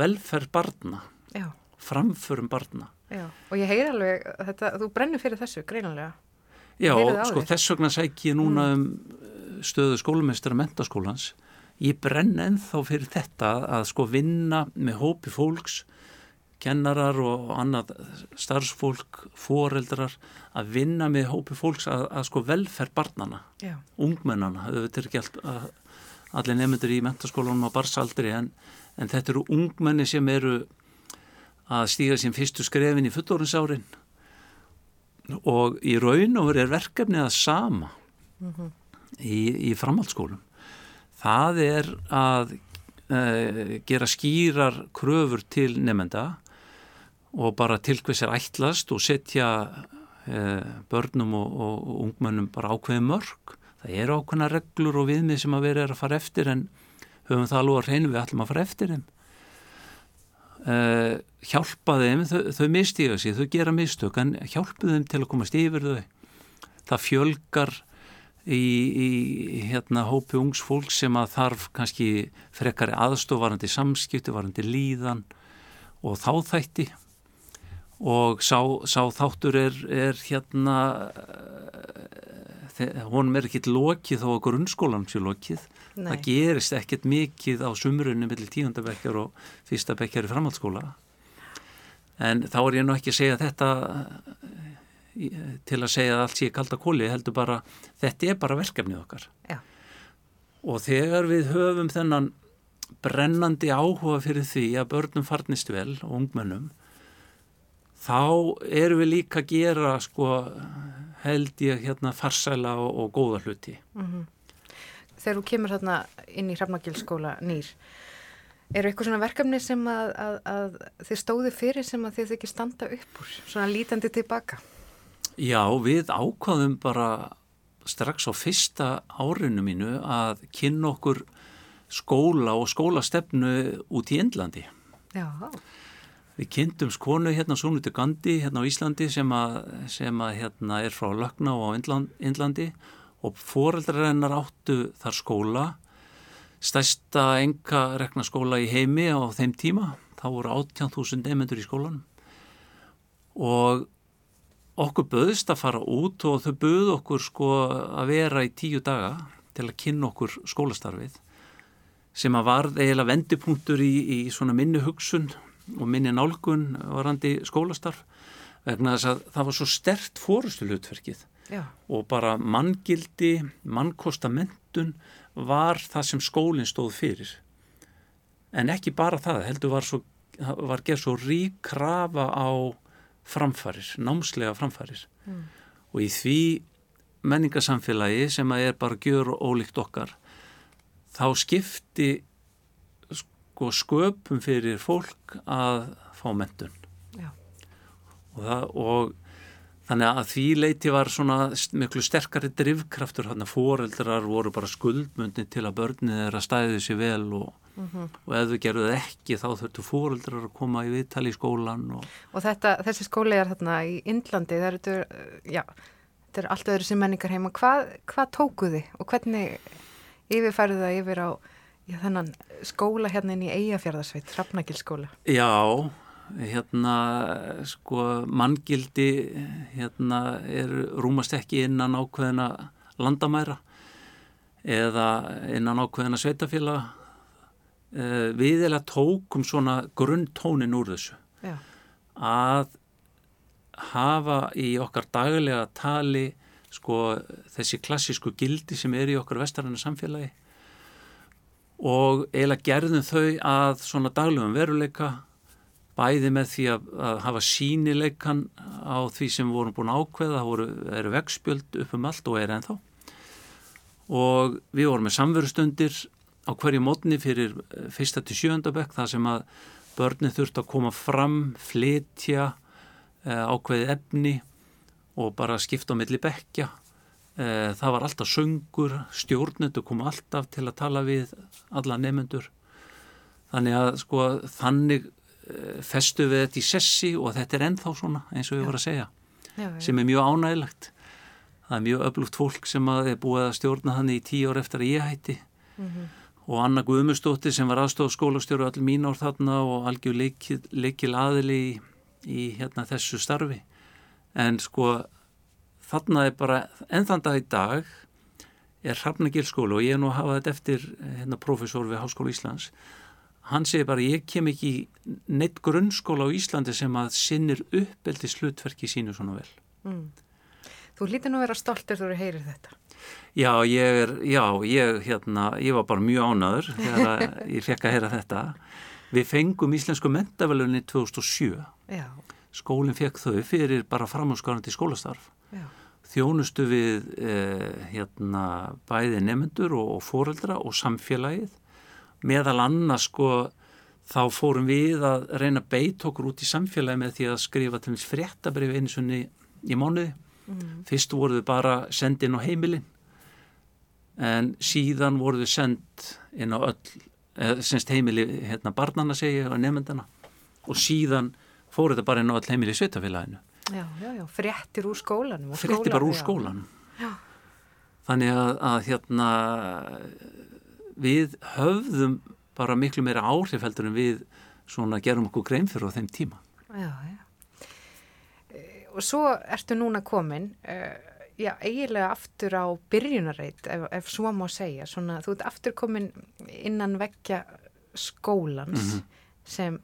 velferð barna Já. framförum barna Já. og ég heyr alveg þetta, þú brennir fyrir þessu greinanlega Já, sko þess vegna sæk ég núna mm. um uh, stöðu skólumestara mentaskólans ég brenn ennþá fyrir þetta að sko vinna með hópi fólks kennarar og annað starfsfólk, foreldrar að vinna með hópi fólks að, að sko velferð barnana, Já. ungmennana, þetta er ekki allt að allir nefndur í mentaskólanum á barsaldri en, en þetta eru ungmenni sem eru að stíga sín fyrstu skrefin í fullorðinsárin og í raun og verið er verkefnið að sama mm -hmm. í, í framhaldsskólum. Það er að uh, gera skýrar kröfur til nefnda og bara til hvers er ætlast og setja uh, börnum og, og, og ungmennum bara ákveði mörg það eru ákveðna reglur og viðmið sem að vera að fara eftir en höfum það alveg að reynu við ætlum að fara eftir þeim. Uh, hjálpa þeim þau, þau mistíða sig, þau gera mistök en hjálpu þeim til að komast yfir þau. Það fjölgar í, í hérna hópi ungs fólk sem að þarf kannski frekari aðstofarandi samskipti, varandi líðan og þá þætti og sá, sá þáttur er, er hérna honum er ekkit lokið þó að grunnskólan sé lokið Nei. það gerist ekkit mikið á sumrunni millir tíundabekkjar og fyrsta bekkjar í framhaldsskóla en þá er ég nú ekki að segja þetta til að segja að allt sé kalda kóli heldur bara, þetta er bara verkefnið okkar Já. og þegar við höfum þennan brennandi áhuga fyrir því að börnum farnist vel og ungmennum þá erum við líka að gera sko held ég hérna farsæla og, og góða hluti. Mm -hmm. Þegar þú kemur þarna inn í Hrafnagilskóla nýr, eru eitthvað svona verkefni sem að, að, að þið stóði fyrir sem að þið ekki standa upp úr, svona lítandi tilbaka? Já, við ákvaðum bara strax á fyrsta árinu mínu að kynna okkur skóla og skólastefnu út í Indlandi. Já. Við kynntum skonu hérna Súnuti Gandhi hérna á Íslandi sem að, sem að hérna er frá Lögna og á Indlandi. Og foreldrar hennar áttu þar skóla, stærsta enga rekna skóla í heimi á þeim tíma, þá voru 18.000 nefnendur í skólanum. Og okkur böðist að fara út og þau böðu okkur sko að vera í tíu daga til að kynna okkur skólastarfið sem að var eiginlega vendipunktur í, í svona minni hugsun og minni nálgun varandi skólastarf vegna þess að það var svo stert fórustu hlutverkið og bara manngildi, mannkostamenntun var það sem skólinn stóð fyrir. En ekki bara það, heldur var, svo, var gerð svo rík krafa á framfarir, námslega framfarir. Mm. og í því menningarsamfélagi sem að er bara gjör og ólíkt okkar þá skipti sko sköpum fyrir fólk að fá mentun og, það, og þannig að því leiti var svona miklu sterkari drivkraftur hann að foreldrar voru bara skuldmundin til að börnið er að stæði sér vel og, mm -hmm. og ef þau gerðu ekki þá þurftu foreldrar að koma í viðtali í skólan og, og þetta, þessi skóli er þarna í Indlandi það eru, já, þetta er allt öðru sem menningar heima, hvað, hvað tókuði og hvernig yfirfærðu það yfir á Já, þannig skóla hérna inn í Eyjafjörðarsveit, Hrafnagilskóla. Já, hérna, sko, manngildi, hérna, er rúmast ekki innan ákveðina landamæra eða innan ákveðina sveitafélag. Eh, við eða tókum svona grunntónin úr þessu. Já. Að hafa í okkar daglega tali, sko, þessi klassísku gildi sem er í okkar vestarannu samfélagi og eiginlega gerðum þau að svona daglegum veruleika bæði með því að, að hafa sínileikan á því sem vorum búin ákveða, það voru, eru vegspjöld upp um allt og er ennþá. Og við vorum með samverustundir á hverju mótni fyrir eh, fyrsta til sjöndabökk þar sem að börnin þurft að koma fram, flytja eh, ákveði efni og bara skipta á milli bekja það var alltaf söngur, stjórnendur kom alltaf til að tala við alla nefnendur. Þannig að sko þannig eh, festu við þetta í sessi og þetta er ennþá svona eins og við vorum að segja já, já. sem er mjög ánægilegt. Það er mjög öflugt fólk sem er búið að stjórna þannig í tíu ár eftir að ég hætti mm -hmm. og Anna Guðmustóttir sem var aðstof skólastjóru allir mín ár þarna og algjör leikil, leikil aðili í, í hérna, þessu starfi. En sko þarna er bara, enn þann dag í dag er Hrafnagilskóla og ég er nú að hafa þetta eftir hérna profesor við Háskóla Íslands. Hann segir bara ég kem ekki neitt grunnskóla á Íslandi sem að sinnir uppeldi slutverki sínu svona vel. Mm. Þú hlítið nú að vera stoltur þú eru að heyri þetta. Já, ég er, já, ég hérna, ég var bara mjög ánaður þegar ég fekk að heyra þetta. Við fengum Íslensku mentavælunni 2007 já. Skólinn fekk þau fyrir bara framhanskárandi skólastarf. Já þjónustu við eh, hérna, bæði nefnendur og, og fóreldra og samfélagið. Meðal annars sko þá fórum við að reyna að beit okkur út í samfélagi með því að skrifa til þess fréttabrif eins og í mánuði. Mm. fyrst voru við bara sendið inn á heimilin en síðan voru við sendt inn á öll eða semst heimili hérna barnana segja og nefndana og síðan fóru þetta bara inn á öll heimili sveitafélaginu Já, já, já, fréttir úr skólanum. Fréttir bara úr skólanum. Já. Þannig að, að hérna við höfðum bara miklu meira áhrif heldur en við svona gerum okkur grein fyrir á þeim tíma. Já, já. E, og svo ertu núna komin, uh, já, eiginlega aftur á byrjunarreit, ef, ef svo má segja, svona, þú ert aftur komin innan vekja skólans mm -hmm. sem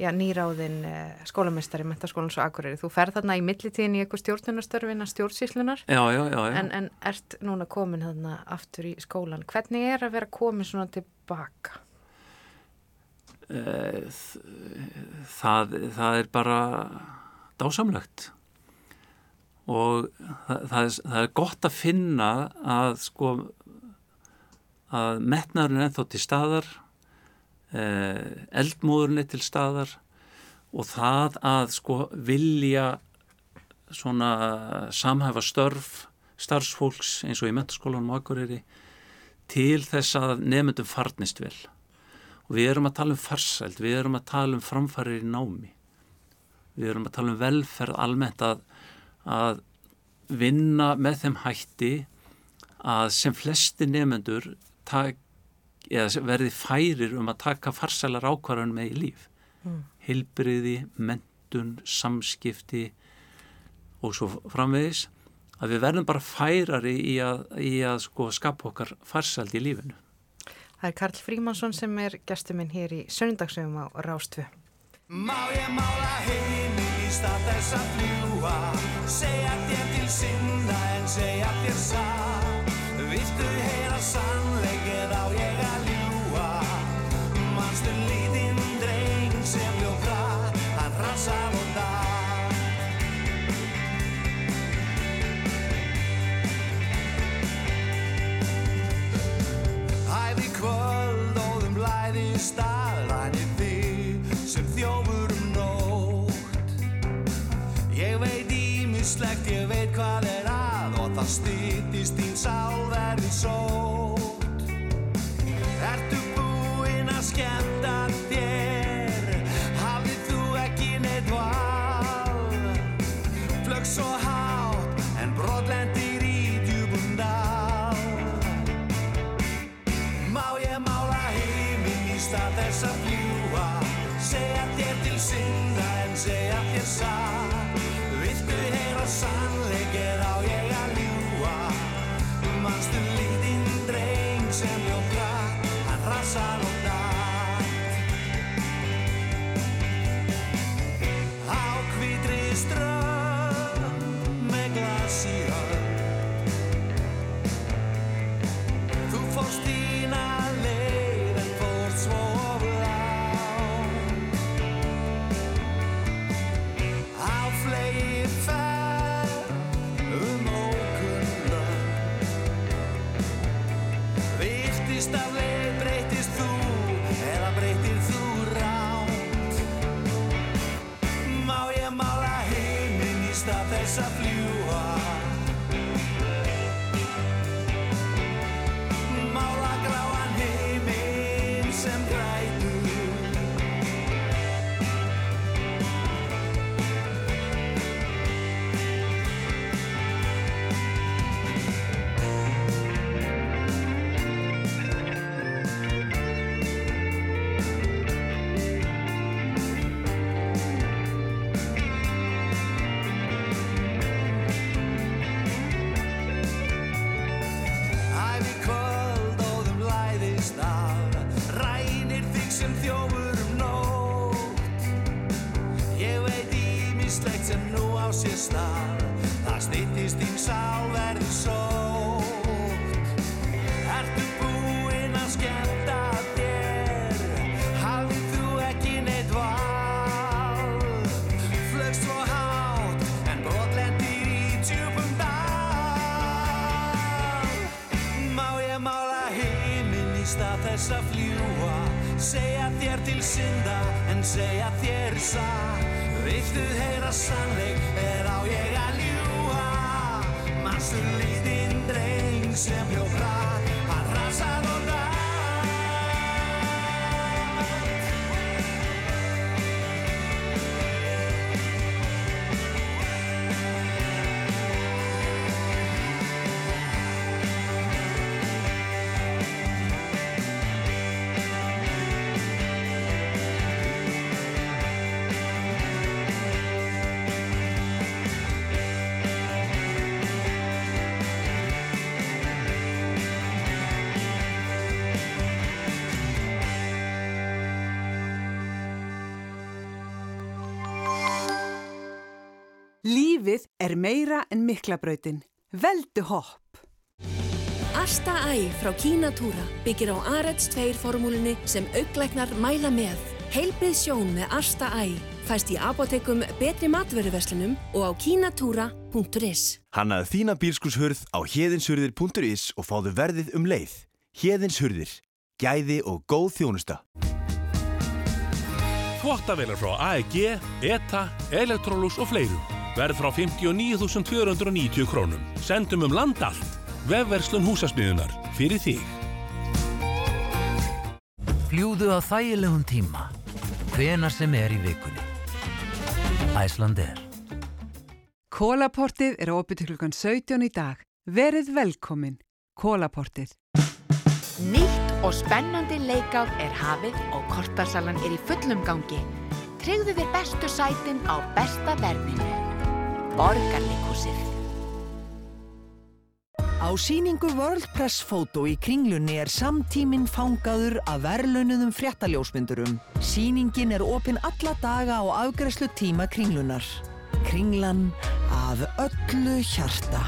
já, nýráðin eh, skólamestari mentaskólans og akureyri. Þú ferð þarna í millitíðin í eitthvað stjórnunastörfina stjórnsíslunar já, já, já, en, en ert núna komin þarna aftur í skólan. Hvernig er að vera komin svona tilbaka? Eh, það, það er bara dásamlegt og það, það, er, það er gott að finna að sko að metnaðurinn er ennþá til staðar eldmóðurni til staðar og það að sko vilja svona samhæfa störf starfsfólks eins og í metaskólanum og akkurýri til þess að nefndum farnist vel. Og við erum að tala um farsælt, við erum að tala um framfærir í námi. Við erum að tala um velferð almennt að, að vinna með þeim hætti að sem flesti nefnendur verði færir um að taka farsælar ákvarðan með í líf. Mm. hilbriði, mentun, samskipti og svo framvegis. Að við verðum bara færari í að, í að sko skapa okkar farsælt í lífinu. Það er Karl Frímansson sem er gestuminn hér í söndagsögum á Rástfu Má ég mála heim í stað þess að fljúa segja þér til sinna en segja þér sá Viltu heyra sannleikið kvöld og þeim blæði stað. Rænir þig sem þjófur um nótt. Ég veit ímislegt, ég veit hvað er að og það stýttist þín sál verði sót Ertu búinn að skemmta synda en segja þér satt. Viltu heyra sannleikir Viltu heyra sannleik er á ég að ljúa Manstu lítinn dreng sem hljófra Hann meira en miklabrautin. Veldu hopp! Asta Æ frá Kínatúra byggir á Arets 2 formúlinni sem auglæknar mæla með. Heilbrið sjón með Asta Æ fæst í apotekum betri matveruverslunum og á kínatúra.is. Hannaðu þína bílskurshurð á héðinshurðir.is og fáðu verðið um leið. Héðinshurðir. Gæði og góð þjónusta. Þvottavelar frá AEG, ETA, Electrolux og fleirum. Verð frá 59.290 krónum. Sendum um land allt. Vefverslun húsasmiðunar. Fyrir þig. Fljúðu á þægilegum tíma. Hvena sem er í vikunni. Æslander. Kólaportið er opið til klukkan 17 í dag. Verið velkomin. Kólaportið. Nýtt og spennandi leikár er hafið og kortarsalan er í fullum gangi. Tryggðu þér bestu sætin á besta verðinu. Borgarleikúsið. Á síningu World Press Photo í kringlunni er samtíminn fangaður af verðlaunuðum fréttaljósmyndurum. Síningin er opinn alla daga á afgræslu tíma kringlunar. Kringlan af öllu hjarta.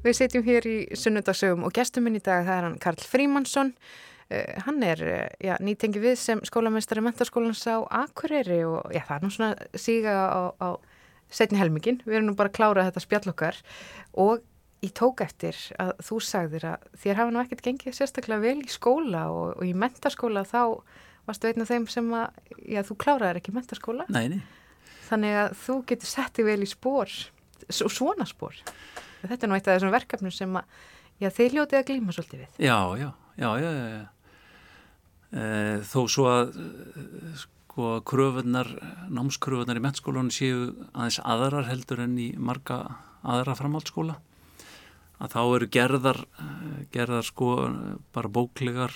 Við setjum hér í sunnudasögum og gestur minn í dag það er hann Karl Frímansson. Uh, hann er uh, já, nýtengi við sem skólamestari mentaskólans á Akureyri og já, það er nú svona síga á, á setni helmingin. Við erum nú bara að klára þetta spjall okkar og ég tók eftir að þú sagðir að þér hafa nú ekkert gengið sérstaklega vel í skóla og, og í mentaskóla þá varstu einn af þeim sem að, já, þú kláraðir ekki mentaskóla. Nei, nei. þannig að þú getur settið vel í spór svona spór þetta er nú eitt af þessum verkefnum sem að já, þeir ljótið að glíma svolítið við Já, já, já, já, já. E, þó svo að sko kröfunar námskröfunar í mettskólanum séu aðeins aðrar heldur en í marga aðra framhaldsskóla að þá eru gerðar gerðar sko bara bóklegar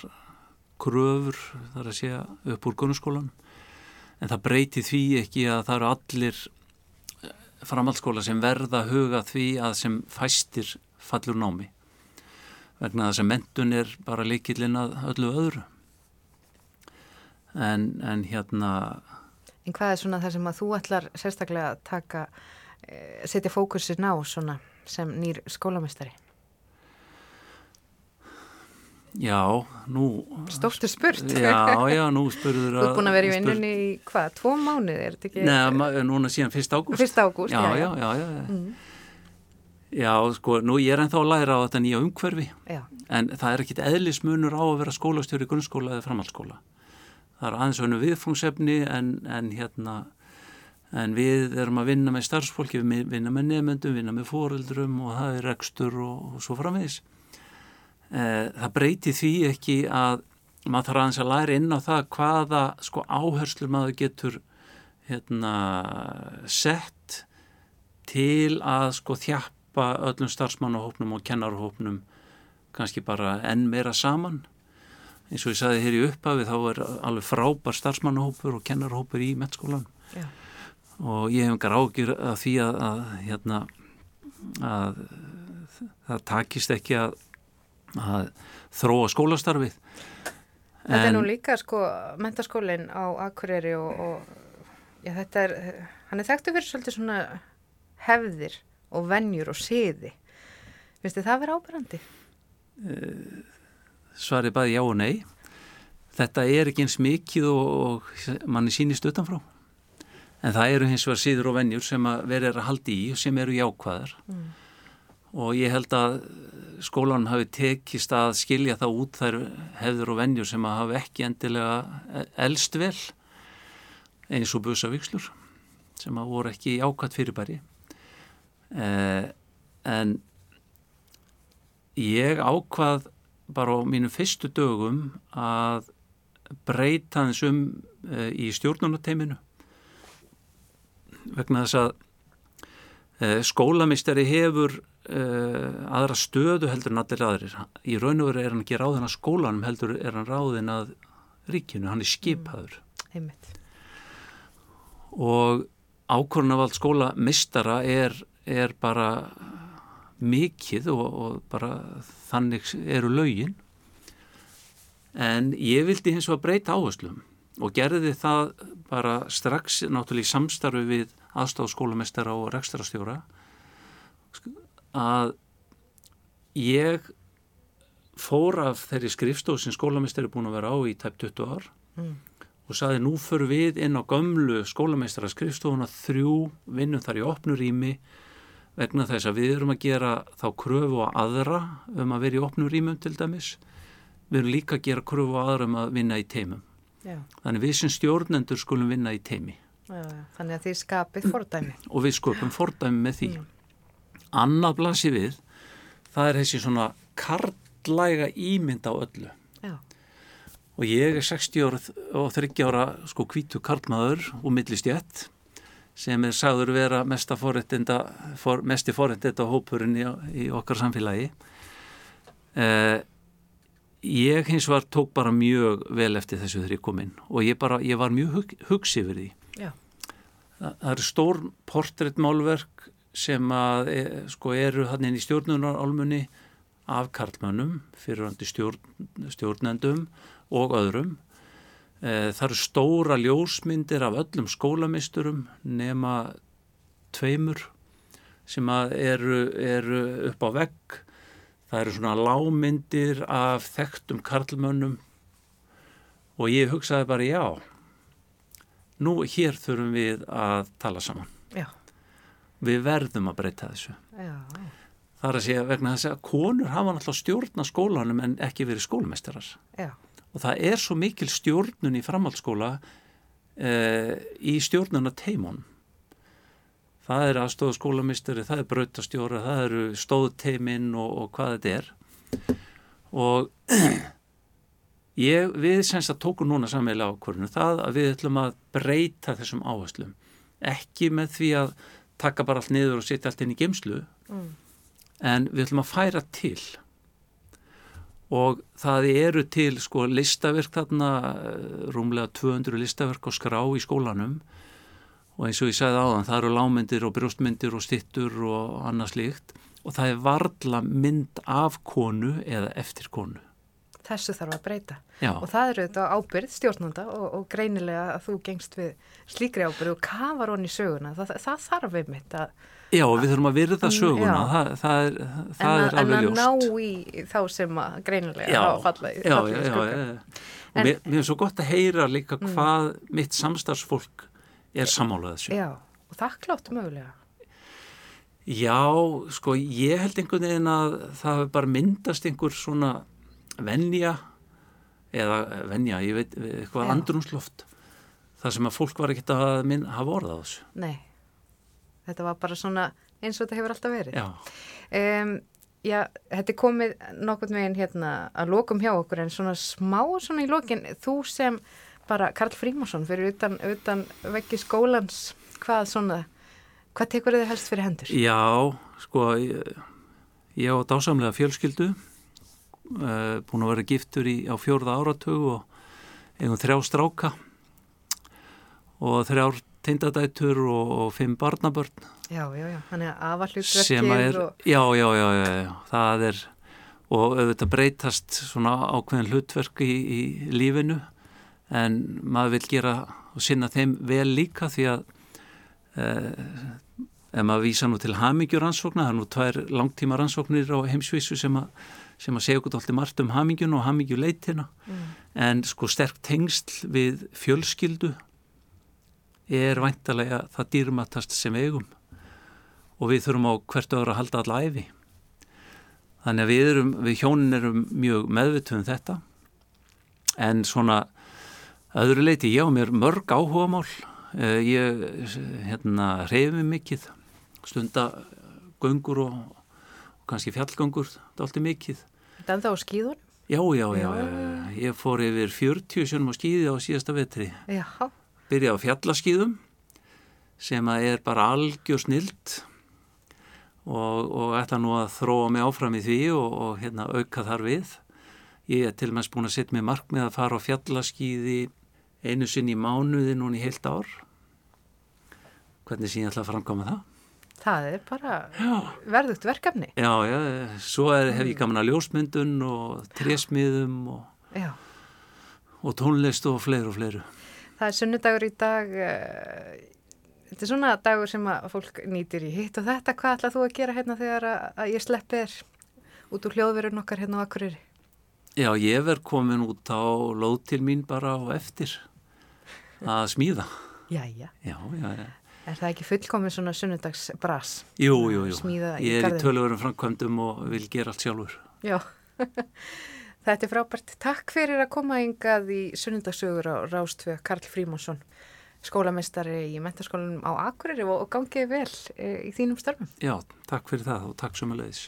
kröfur þar að segja upp úr grunnskólan en það breyti því ekki að það eru allir eh, framhaldsskóla sem verða huga því að sem fæstir fallur námi vegna þess að mentun er bara leikillin að öllu öðru en, en hérna En hvað er svona það sem að þú ætlar sérstaklega að taka eh, setja fókusin á svona sem nýr skólamestari? Já, nú... Stórtur spurt. Já, já, nú spurður að... Þú er búin að vera í vinnunni í hvað, tvo mánuði, er þetta ekki? Nei, núna síðan 1. ágúst. 1. ágúst, já. Já, já, já, já. Mm. Já, sko, nú ég er ennþá að læra á þetta nýja umhverfi, já. en það er ekkit eðlismunur á að vera skólastjóri í grunnskóla eða framhaldsskóla. Það er aðeins önnu viðfungsefni en, en hérna, en við erum að vinna með starfsfólki, við vinna með nefnendum, vinna með fóreldrum og það er rekstur og, og svo framvegis. Eh, það breyti því ekki að maður þarf aðeins að læra inn á það hvaða sko áherslu maður getur hérna, sett til að sko þjappa öllum starfsmannahópnum og kennarhópnum kannski bara enn meira saman. Eins og ég sagði hér í upphafi þá er alveg frábær starfsmannahópur og kennarhópur í mettskólan og ég hef engar ágjur að því að, að hérna að það takist ekki að að þróa skólastarfið. Þetta er nú líka sko mentaskólinn á Akureyri og, og já, þetta er, hann er þekktu fyrir svolítið svona hefðir og vennjur og siði. Finnst þið það verið ábærandi? Eh, Svarið bæði já og nei. Þetta er ekki eins mikið og, og manni sínist utanfrá. En það eru hins vegar síður og vennjur sem að verið að haldi í og sem eru jákvæðar. Mm. Og ég held að skólanum hafi tekist að skilja það út þær hefður og vennjur sem að hafi ekki endilega elst vel eins og busavíkslur sem að voru ekki ákvæmt fyrirbæri. Eh, en ég ákvað bara á mínu fyrstu dögum að breyta þessum eh, í stjórnunateiminu vegna þess að eh, skólamisteri hefur uh, aðra stöðu heldur en allir aðrir. Í raun og veru er hann ekki ráðin að skólanum heldur er hann ráðin að ríkinu, hann er skipaður. Mm, og ákvörnavald skólamistara er, er bara mikið og, og bara þannig eru laugin en ég vildi hins vegar breyta áherslum og gerði það bara strax náttúrulega í samstarfi við aðstáðskólamestara og rekstrastjóra að ég fór af þeirri skrifstóð sem skólameistari búin að vera á í tæp 20 ár mm. og saði nú fyrir við inn á gömlu skólameistara skrifstóðuna þrjú vinnum þar í opnu rými vegna þess að við erum að gera þá kröfu á aðra um að vera í opnu rýmum til dæmis. Við erum líka að gera kröfu á aðra um að vinna í teimum. Já. þannig við sem stjórnendur skulum vinna í teimi. Já, þannig að þið skapið fordæmi. Og við skapum fordæmi með því. Mm annað blasi við það er þessi svona karlæga ímynd á öllu Já. og ég er 60 ára og 30 ára sko kvítu karlmaður og millistjætt sem er sagður vera mesta forrættinda for, mesti forrættinda hópurinn í, í okkar samfélagi eh, ég hins var tók bara mjög vel eftir þessu þegar ég kom inn og ég, bara, ég var mjög hug, hugsi yfir því Já. það, það er stór portréttmálverk sem að e, sko eru hann inn í stjórnunarálmunni af karlmönnum, fyrirhandi stjórn, stjórnendum og öðrum. E, það eru stóra ljósmyndir af öllum skólamisturum nema tveimur sem eru, eru upp á vegg. Það eru svona lámyndir af þekktum karlmönnum og ég hugsaði bara já, nú hér þurfum við að tala saman við verðum að breyta þessu. Já. það er að segja vegna þess að konur hafa náttúrulega stjórna skólanum en ekki verið skólmeistarar Já. og það er svo mikil stjórnun í framhaldsskóla eh, í stjórnuna teimon það er aðstofa skólamisteri, það er brautastjóra, það eru stóðteiminn og, og hvað þetta er. Og ég, við semst að tóku núna sammeila ákvörðinu það að við ætlum að breyta þessum áherslum. Ekki með því að taka bara allt niður og setja allt inn í gemslu mm. en við ætlum að færa til og það eru til sko listaverk þarna eh, rúmlega 200 listaverk á skrá í skólanum og eins og ég sagði áðan það eru lámyndir og brjóstmyndir og stittur og annað slíkt og það er varla mynd af konu eða eftir konu. Þessu þarf að breyta Já. og það eru þetta ábyrð stjórnanda og, og greinilega að þú gengst við slíkri ábyrð og kafar honni söguna, það, það þarf einmitt að Já, við þurfum að virða mm, söguna, það, það er, það er alveg ljóst. En að ná í þá sem að greinilega hafa fallað í skugga. Og mér, mér er svo gott að heyra líka mm. hvað mitt samstarfsfólk er samálað þessu. Já, og þakklátt mögulega. Já, sko, ég held einhvern veginn að það hefur bara myndast einhver svona vennja, eða vennja, ég veit, eitthvað andrumsloft, þar sem að fólk var ekkert að hafa orðað þessu. Nei þetta var bara svona eins og þetta hefur alltaf verið já. Um, já, þetta er komið nokkurn veginn hérna að lokum hjá okkur en svona smá svona í lokin þú sem bara Karl Frímarsson fyrir utan, utan veggi skólans hvað svona, hvað tekur þið helst fyrir hendur? Já, sko ég, ég á dásamlega fjölskyldu uh, búin að vera giftur í, á fjórða áratug og eigum þrjá stráka og þrjár tindadætur og, og fimm barnabörn. Já, já, já, þannig að afallutverkir og... Já, já, já, já, já, það er og auðvitað breytast svona ákveðin hlutverk í, í lífinu en maður vil gera og sinna þeim vel líka því að eh, ef maður vísa nú til hamingjuransóknar, það er nú tvær langtíma rannsóknir á heimsvísu sem að, sem að segja okkur alltaf margt um hamingjun og hamingjuleitina mm. en sko sterk tengsl við fjölskyldu er væntalega það dýrmatast sem eigum og við þurfum á hvert öðru að halda alla æfi. Þannig að við, erum, við hjónin erum mjög meðvituð um þetta en svona öðru leiti ég á mér mörg áhuga mál. Eh, ég hérna, reyfi mikið, stunda göngur og kannski er alltaf mikið. Þetta er það á skýðun? Já, já, já, já, ég fór yfir 40 sjónum á skýði á síðasta vetri. Já byrja á fjallaskýðum sem að er bara algjör snilt og, og ætla nú að þróa mig áfram í því og, og hérna, auka þar við. Ég er til og meins búin að setja mig markmið að fara á fjallaskýði einu sinn í mánuði núni heilt ár. Hvernig síðan ætla að framkoma það? Það er bara já. verðugt verkefni. Já, já, svo er, hef ég gaman að ljósmyndun og trésmiðum og, og tónlist og fleiru og fleiru. Það er sunnudagur í dag, uh, þetta er svona dagur sem að fólk nýtir í hitt og þetta, hvað ætlað þú að gera hérna þegar að, að ég sleppi þér út úr hljóðverun okkar hérna á Akureyri? Já, ég verð komin út á lóð til mín bara á eftir að smíða. Jæja. Já, já, já. Er það ekki fullkominn svona sunnudagsbras? Jú, jú, jú. Ég er í tölvörum framkvæmdum og vil gera allt sjálfur. Já. Þetta er frábært. Takk fyrir að koma yngað í sunnundagsögur á Rástfjö Karl Frímonsson, skólamestari í mentarskólanum á Akureyri og gangið vel eh, í þínum störfum. Já, takk fyrir það og takk sömulegis.